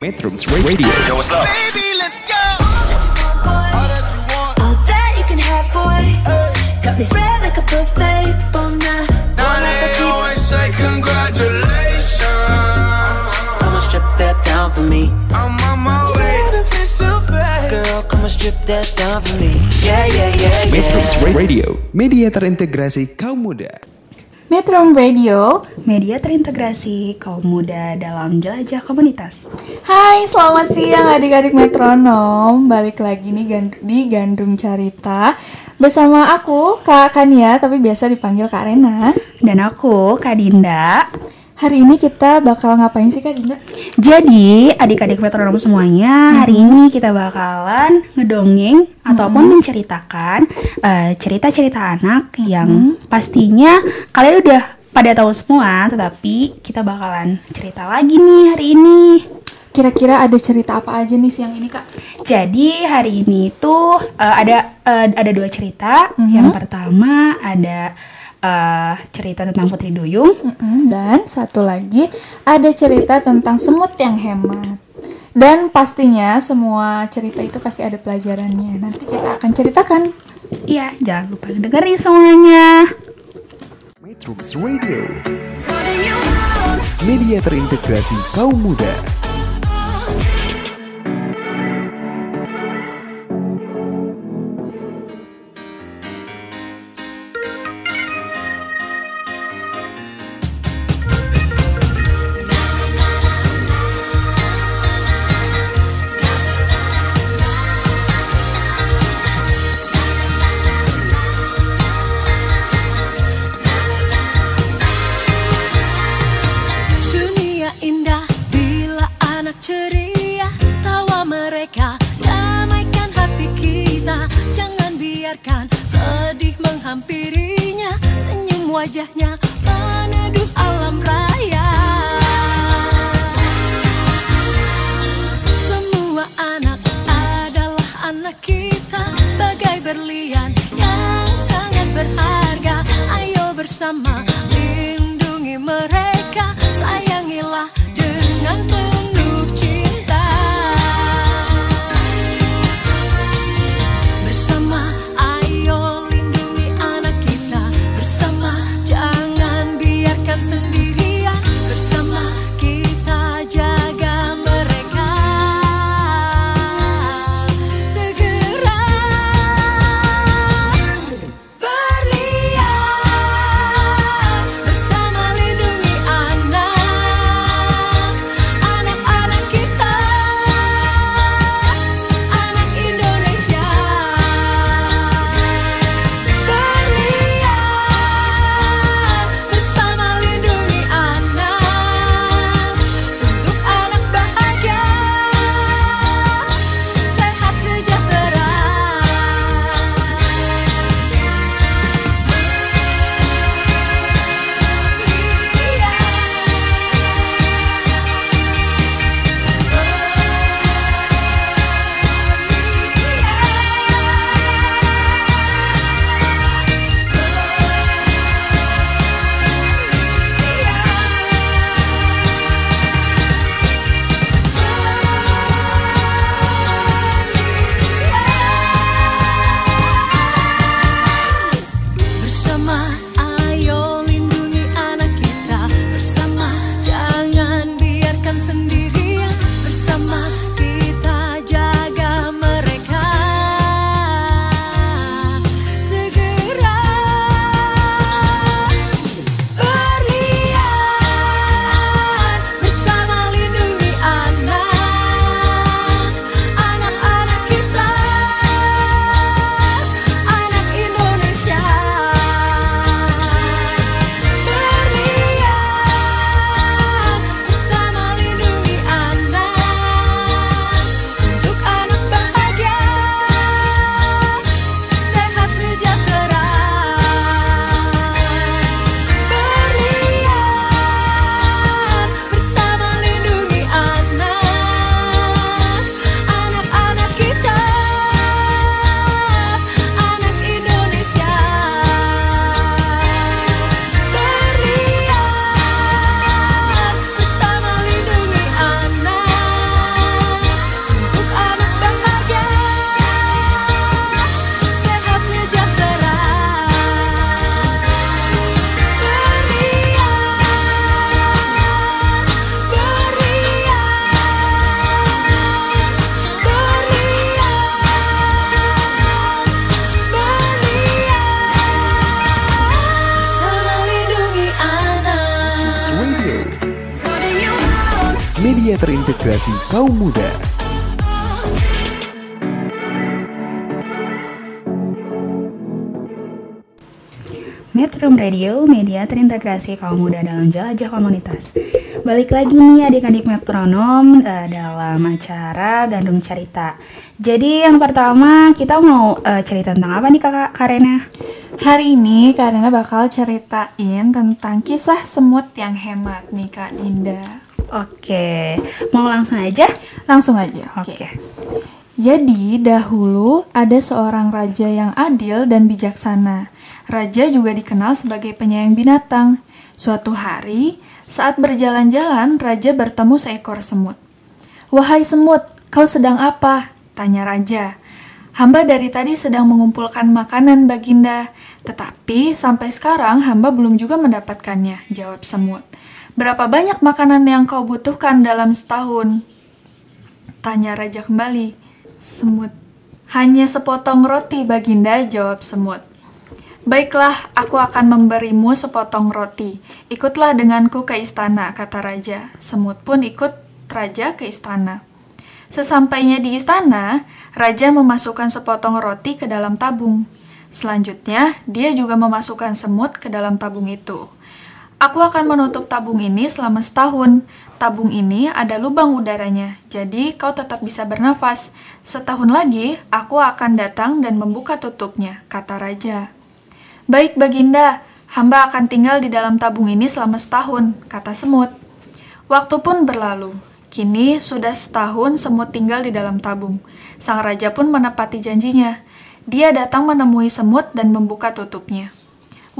Metrums Radio. Yo, what's up? Baby, let's go. All that you can have, boy. Got me spread like a buffet. Bon they always say congratulations. Come and strip that down for me. I'm on my way. Girl, come and strip that down for me. Yeah, yeah, yeah, Metrums yeah. Radio, media terintegrasi kaum muda. Metro Radio. Media terintegrasi kaum muda dalam jelajah komunitas. Hai, selamat siang adik-adik metronom. Balik lagi nih di Gandum Carita bersama aku Kak Kania, tapi biasa dipanggil Kak Rena. Dan aku, Kak Dinda. Hari ini kita bakal ngapain sih Kak Dinda? Jadi, adik-adik metronom semuanya, hari ini kita bakalan ngedongeng ataupun menceritakan eh, cerita-cerita anak yang pastinya kalian udah pada tahu semua, tetapi kita bakalan cerita lagi nih hari ini. Kira-kira ada cerita apa aja nih siang ini Kak? Jadi hari ini tuh eh, ada eh, ada dua cerita. Yang pertama ada eh, cerita tentang Putri Duyung. Mm-mm, Dan satu lagi ada cerita tentang semut yang hemat. Dan pastinya semua cerita itu pasti ada pelajarannya. Nanti kita akan ceritakan. Iya, jangan lupa dengerin semuanya. Metrums Radio, media terintegrasi kaum muda. Wajahnya meneduh alam raya. Semua anak adalah anak kita Bagai berlian yang sangat berharga. Ayo bersama terintegrasi kaum muda. Metro Radio, media terintegrasi kaum muda dalam jelajah komunitas. Balik lagi nih adik-adik metronom eh, dalam acara Gandung Cerita. Jadi yang pertama kita mau eh, cerita tentang apa nih kakak Karena? Hari ini Karina bakal ceritain tentang kisah semut yang hemat nih Kak Dinda. Oke, mau langsung aja? Langsung aja. Oke. Jadi dahulu ada seorang raja yang adil dan bijaksana. Raja juga dikenal sebagai penyayang binatang. Suatu hari, saat berjalan-jalan, raja bertemu seekor semut. "Wahai semut, kau sedang apa?" tanya raja. "Hamba dari tadi sedang mengumpulkan makanan, Baginda, tetapi sampai sekarang hamba belum juga mendapatkannya," jawab semut. "Berapa banyak makanan yang kau butuhkan dalam setahun?" tanya raja kembali. Semut. Hanya sepotong roti, Baginda, jawab semut. Baiklah, aku akan memberimu sepotong roti. Ikutlah denganku ke istana, kata raja. Semut pun ikut raja ke istana. Sesampainya di istana, raja memasukkan sepotong roti ke dalam tabung. Selanjutnya, dia juga memasukkan semut ke dalam tabung itu. Aku akan menutup tabung ini selama setahun. Tabung ini ada lubang udaranya, jadi kau tetap bisa bernafas. Setahun lagi, aku akan datang dan membuka tutupnya, kata raja. Baik, Baginda, hamba akan tinggal di dalam tabung ini selama setahun, kata semut. Waktu pun berlalu. Kini sudah setahun semut tinggal di dalam tabung. Sang raja pun menepati janjinya. Dia datang menemui semut dan membuka tutupnya.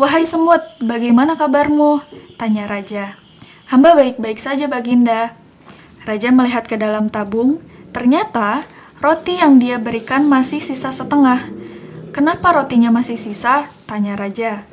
Wahai semut, bagaimana kabarmu? Tanya raja. Hamba baik-baik saja, Baginda. Raja melihat ke dalam tabung. Ternyata roti yang dia berikan masih sisa setengah. Kenapa rotinya masih sisa? Tanya raja.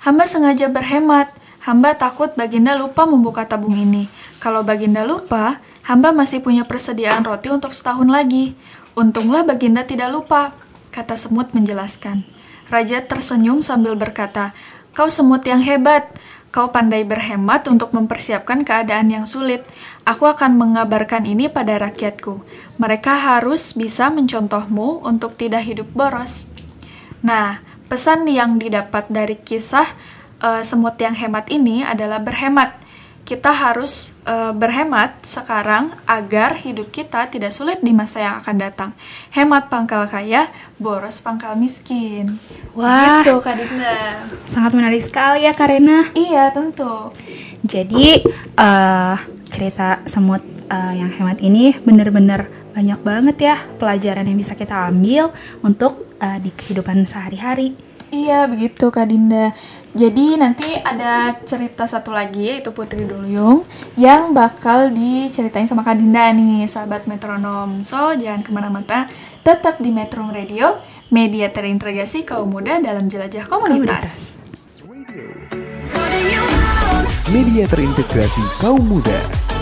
Hamba sengaja berhemat. Hamba takut Baginda lupa membuka tabung ini. Kalau Baginda lupa, hamba masih punya persediaan roti untuk setahun lagi. Untunglah Baginda tidak lupa, kata semut menjelaskan. Raja tersenyum sambil berkata, Kau semut yang hebat. Kau pandai berhemat untuk mempersiapkan keadaan yang sulit. Aku akan mengabarkan ini pada rakyatku. Mereka harus bisa mencontohmu untuk tidak hidup boros. Nah, pesan yang didapat dari kisah uh, semut yang hemat ini adalah berhemat. Kita harus uh, berhemat sekarang agar hidup kita tidak sulit di masa yang akan datang. Hemat pangkal kaya, boros pangkal miskin. Wah. gitu Kak Dinda. Sangat menarik sekali ya Karena. Iya, tentu. Jadi eh, cerita semut eh, yang hemat ini bener-bener banyak banget ya pelajaran yang bisa kita ambil untuk eh, di kehidupan sehari-hari. Iya, begitu Kak Dinda. Jadi nanti ada cerita satu lagi yaitu Putri Duyung yang bakal diceritain sama Kak Dinda nih, sahabat metronom. So, jangan ke mana-mana, tetap di Metro Radio, media terintegrasi kaum muda dalam jelajah komunitas. Media terintegrasi kaum muda.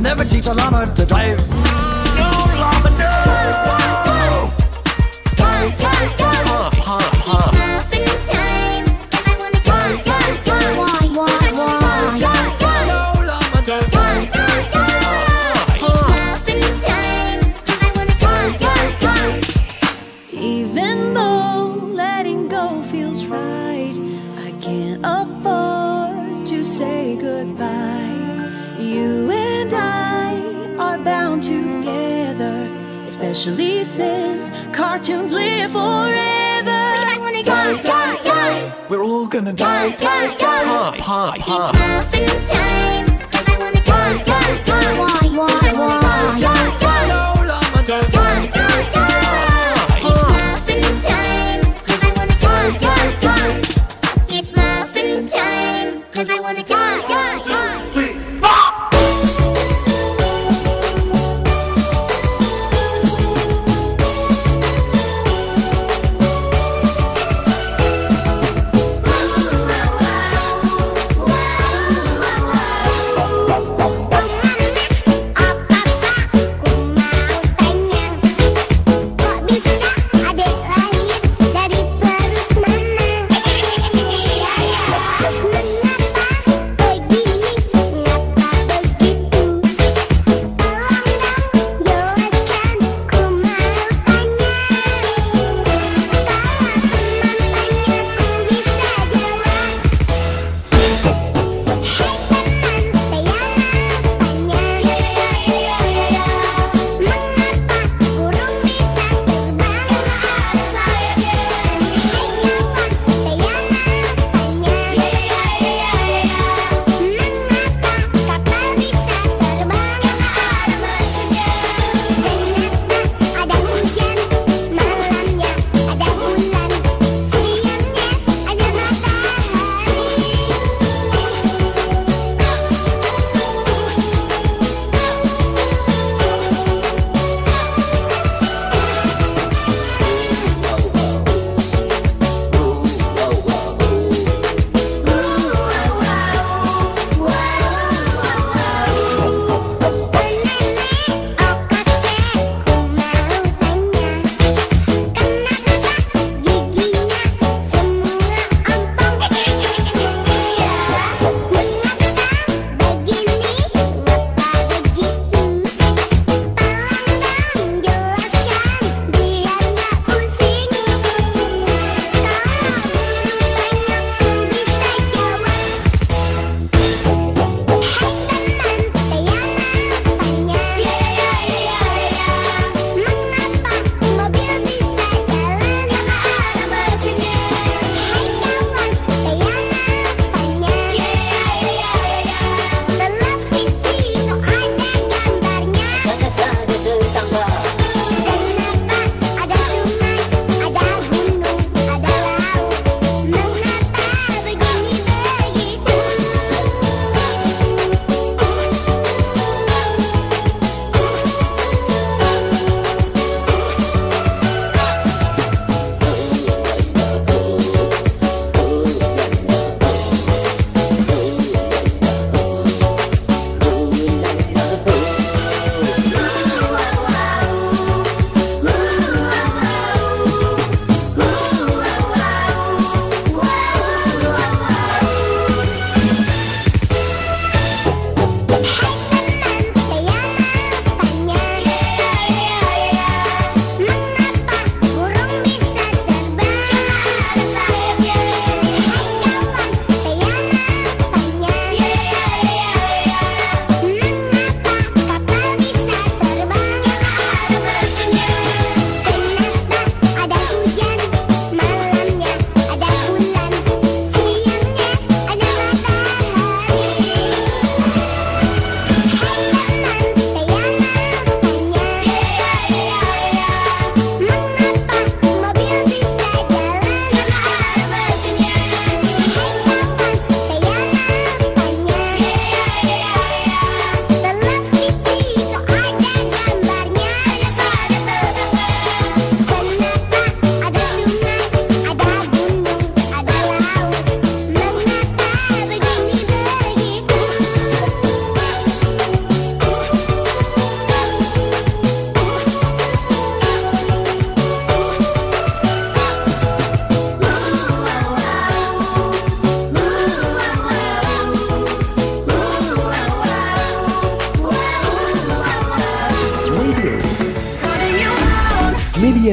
never teach a llama to drive. gonna die, die, die. Time.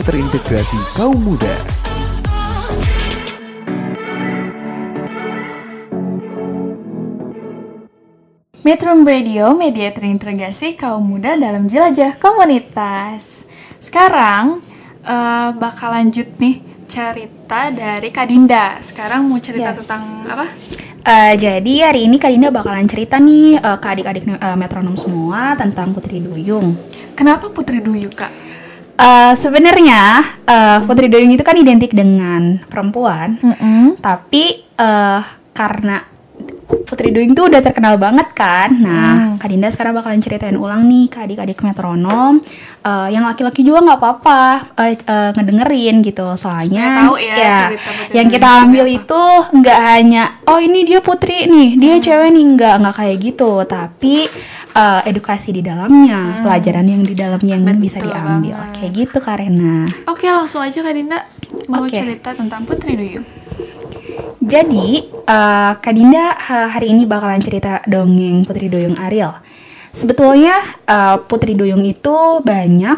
Terintegrasi kaum muda. Metro Radio, media terintegrasi kaum muda dalam jelajah komunitas. Sekarang eh, bakal lanjut nih cerita dari Kak Dinda. Sekarang mau cerita Yes. tentang apa? Eh, jadi hari ini Kak Dinda bakalan cerita nih eh, ke adik-adik eh, metronom semua tentang Putri Duyung. Kenapa Putri Duyung, Kak? Eh, Sebenarnya eh, Putri Duyung itu kan identik dengan perempuan, tapi eh, karena Putri Duyung tuh udah terkenal banget kan. Nah, Kak Dinda sekarang bakalan ceritain ulang nih ke adik-adik metronom. Eh, yang laki-laki juga nggak apa-apa eh, eh, ngedengerin gitu. Soalnya tahu ya Putri yang kita ambil apa. itu nggak hanya oh ini dia putri nih, dia Hmm. cewek nih nggak nggak kayak gitu, tapi eh, edukasi di dalamnya, pelajaran yang di dalamnya yang bisa Hmm. Betul diambil. banget. Kayak gitu Karena. Oke, langsung aja Kak Dinda mau Oke. cerita tentang Putri Duyung. Jadi, eh Kak Dinda ha- hari ini bakalan cerita dongeng Putri Duyung Ariel. Sebetulnya eh, Putri Duyung itu banyak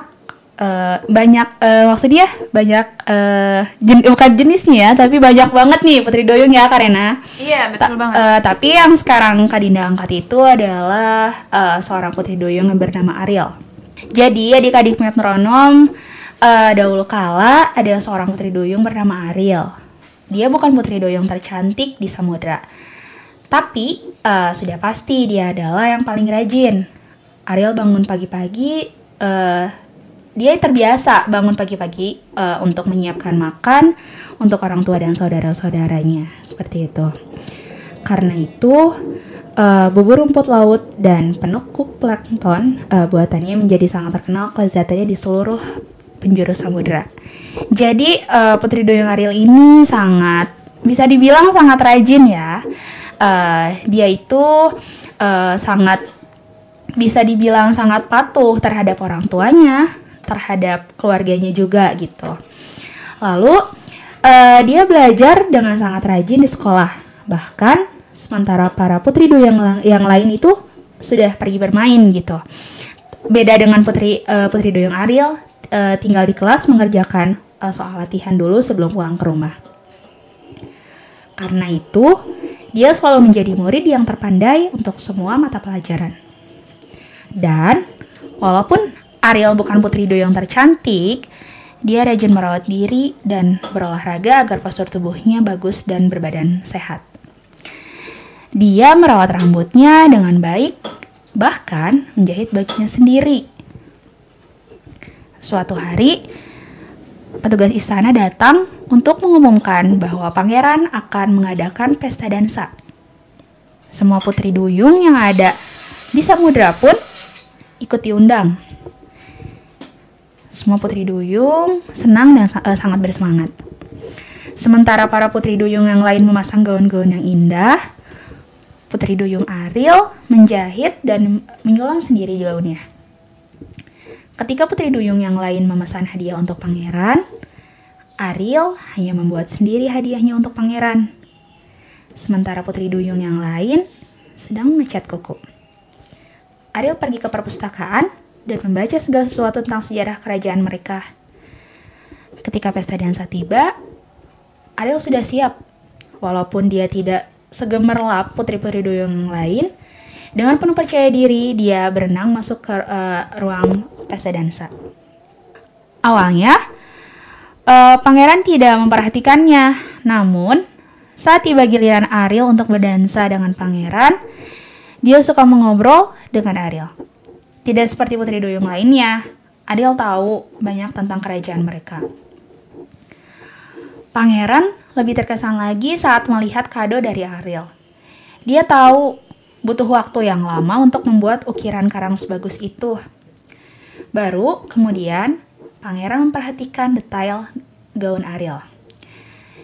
eh, banyak eh, maksudnya banyak eh, jen- bukan jenisnya ya, tapi banyak banget nih Putri Duyung ya Karena. Iya, betul banget. Eh, tapi yang sekarang Kak Dinda angkat itu adalah eh, seorang Putri Duyung yang bernama Ariel. Jadi adik-adik metronom eh, dahulu kala ada seorang Putri Duyung bernama Ariel. Dia bukan Putri Duyung tercantik di samudra. Tapi eh, sudah pasti dia adalah yang paling rajin. Ariel bangun pagi-pagi, eh, dia terbiasa bangun pagi-pagi eh, untuk menyiapkan makan untuk orang tua dan saudara-saudaranya. Seperti itu. Karena itu, eh, bubur rumput laut dan penekuk plankton eh, buatannya menjadi sangat terkenal kelezatannya di seluruh penjuru samudera. Jadi eh, Putri Duyung Ariel ini sangat bisa dibilang sangat rajin ya. Eh, dia itu eh, sangat bisa dibilang sangat patuh terhadap orang tuanya, terhadap keluarganya juga gitu. Lalu eh, dia belajar dengan sangat rajin di sekolah. Bahkan sementara para putri duyung yang, la- yang lain itu sudah pergi bermain gitu. Beda dengan putri eh, putri duyung Ariel eh, tinggal di kelas mengerjakan eh, soal latihan dulu sebelum pulang ke rumah. Karena itu, dia selalu menjadi murid yang terpandai untuk semua mata pelajaran. Dan walaupun Ariel bukan putri duyung tercantik, dia rajin merawat diri dan berolahraga agar postur tubuhnya bagus dan berbadan sehat. Dia merawat rambutnya dengan baik, bahkan menjahit bajunya sendiri. Suatu hari, petugas istana datang untuk mengumumkan bahwa pangeran akan mengadakan pesta dansa. Semua putri duyung yang ada di samudra pun ikut diundang. Semua putri duyung senang dan eh, sangat bersemangat. Sementara para putri duyung yang lain memasang gaun-gaun yang indah, putri duyung Ariel menjahit dan menyulam sendiri gaunnya. Ketika putri duyung yang lain memesan hadiah untuk pangeran, Ariel hanya membuat sendiri hadiahnya untuk pangeran. Sementara putri duyung yang lain sedang ngecat kuku. Ariel pergi ke perpustakaan dan membaca segala sesuatu tentang sejarah kerajaan mereka. Ketika pesta dansa tiba, Ariel sudah siap. Walaupun dia tidak segemerlap putri-putri duyung yang lain, dengan penuh percaya diri dia berenang masuk ke eh, ruang pesta dansa. Awalnya, eh, pangeran tidak memperhatikannya. Namun, saat tiba giliran Ariel untuk berdansa dengan pangeran, dia suka mengobrol dengan Ariel. Tidak seperti putri duyung lainnya, Ariel tahu banyak tentang kerajaan mereka. Pangeran lebih terkesan lagi saat melihat kado dari Ariel. Dia tahu butuh waktu yang lama untuk membuat ukiran karang sebagus itu. Baru kemudian pangeran memperhatikan detail gaun Ariel.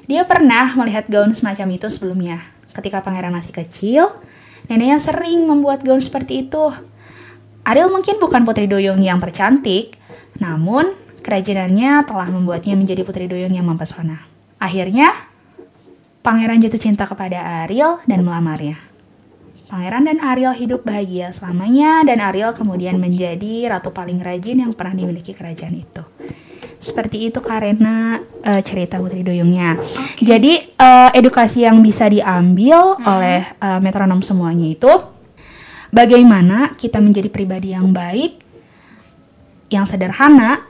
Dia pernah melihat gaun semacam itu sebelumnya. Ketika pangeran masih kecil, neneknya sering membuat gaun seperti itu. Ariel mungkin bukan putri duyung yang tercantik, namun kerajinan-nya telah membuatnya menjadi putri duyung yang mempesona. Akhirnya, pangeran jatuh cinta kepada Ariel dan melamarnya. Pangeran dan Ariel hidup bahagia selamanya dan Ariel kemudian menjadi ratu paling rajin yang pernah dimiliki kerajaan itu. Seperti itu karena eh, cerita Putri Duyungnya. Jadi eh, edukasi yang bisa diambil oleh eh, metronom semuanya itu bagaimana kita menjadi pribadi yang baik, yang sederhana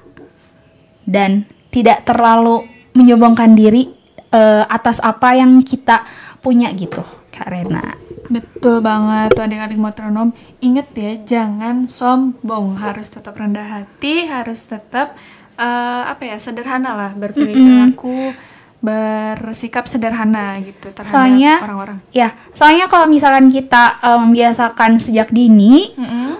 dan tidak terlalu menyombongkan diri eh, atas apa yang kita punya gitu, Kak Rena. Betul banget tuh adik-adik metronom. Ingat ya, jangan sombong. Harus tetap rendah hati, harus tetap eh, apa ya sederhana lah berperilaku, bersikap sederhana gitu terhadap Soalnya- orang-orang. Ya, soalnya kalau misalkan kita eh, membiasakan sejak dini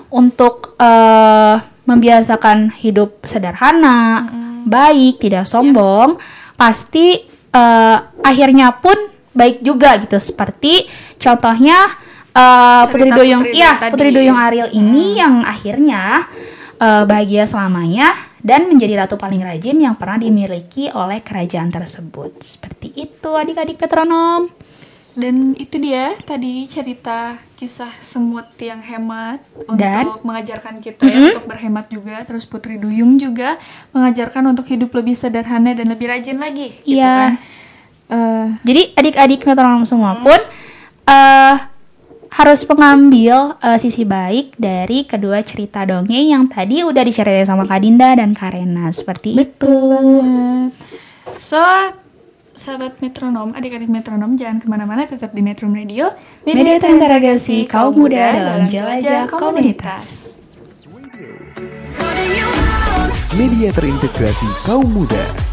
untuk eh, membiasakan hidup sederhana, baik, tidak sombong, pasti eh, akhirnya pun baik juga gitu. Seperti contohnya eh, Putri Duyung, Putri iya tadi. Putri Duyung Ariel ini yang akhirnya eh, bahagia selamanya dan menjadi ratu paling rajin yang pernah dimiliki oleh kerajaan tersebut. Seperti itu adik-adik metronom. Dan itu dia tadi cerita kisah semut yang hemat untuk Dan? mengajarkan kita ya untuk berhemat juga. Terus Putri Duyung juga mengajarkan untuk hidup lebih sederhana dan lebih rajin lagi. Gitu Iya. kan. Eh, Jadi adik-adik metronom semua pun eh harus mengambil eh, sisi baik dari kedua cerita dongeng yang tadi udah diceritain sama Kak Dinda dan Kak Rena seperti itu. banget. So, sahabat metronom, adik-adik metronom jangan ke mana-mana, tetap di Metro Radio. Media terintegrasi kaum muda dalam jelajah komunitas. Media terintegrasi kaum muda.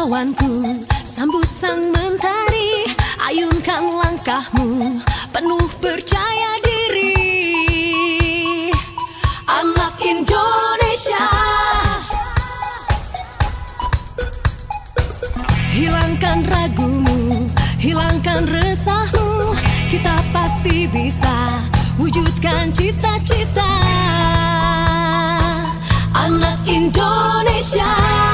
Kawanku Sambut sang mentari Ayunkan langkahmu. Penuh percaya diri. Anak Indonesia. Hilangkan ragumu Hilangkan resahmu. Kita pasti bisa Wujudkan cita-cita. Anak Indonesia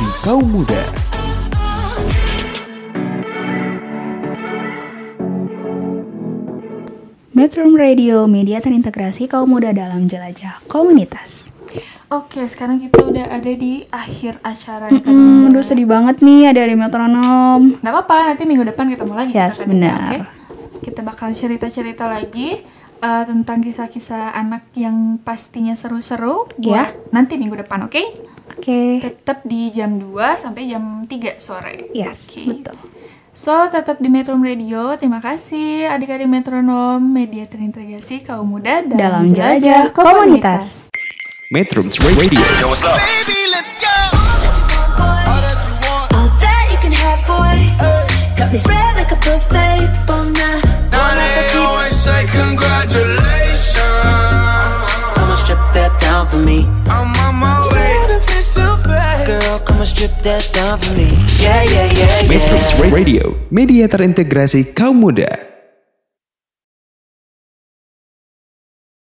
terintegrasi kaum muda Metro Radio, media terintegrasi kaum muda dalam jelajah komunitas. Oke, sekarang kita udah ada di akhir acara Hmm, Dinda. aduh sedih banget nih ada di metronom. Nggak apa-apa, nanti minggu depan ketemu lagi. Yes, kita, benar. oke? Kita bakal cerita-cerita lagi eh, tentang kisah-kisah anak yang pastinya seru-seru. Ya. buat Nanti minggu depan, oke? Oke. Tetap di jam 2 sampai jam 3 sore. Yes, Oke. betul. So, tetap di Metro Radio. Terima kasih adik-adik metronom, media terintegrasi kaum muda Dalam dalam, jelajah komunitas. Metrums Radio Baby, let's go. All that you want. All that you can have, boy. Got me spread like a buffet. Bon night. Now they always say congratulations. Come on, strip that down for me. I'm on my way. Girl, come on, strip that down for me. Yeah, yeah, yeah, yeah. Metrums Radio Media terintegrasi kaum muda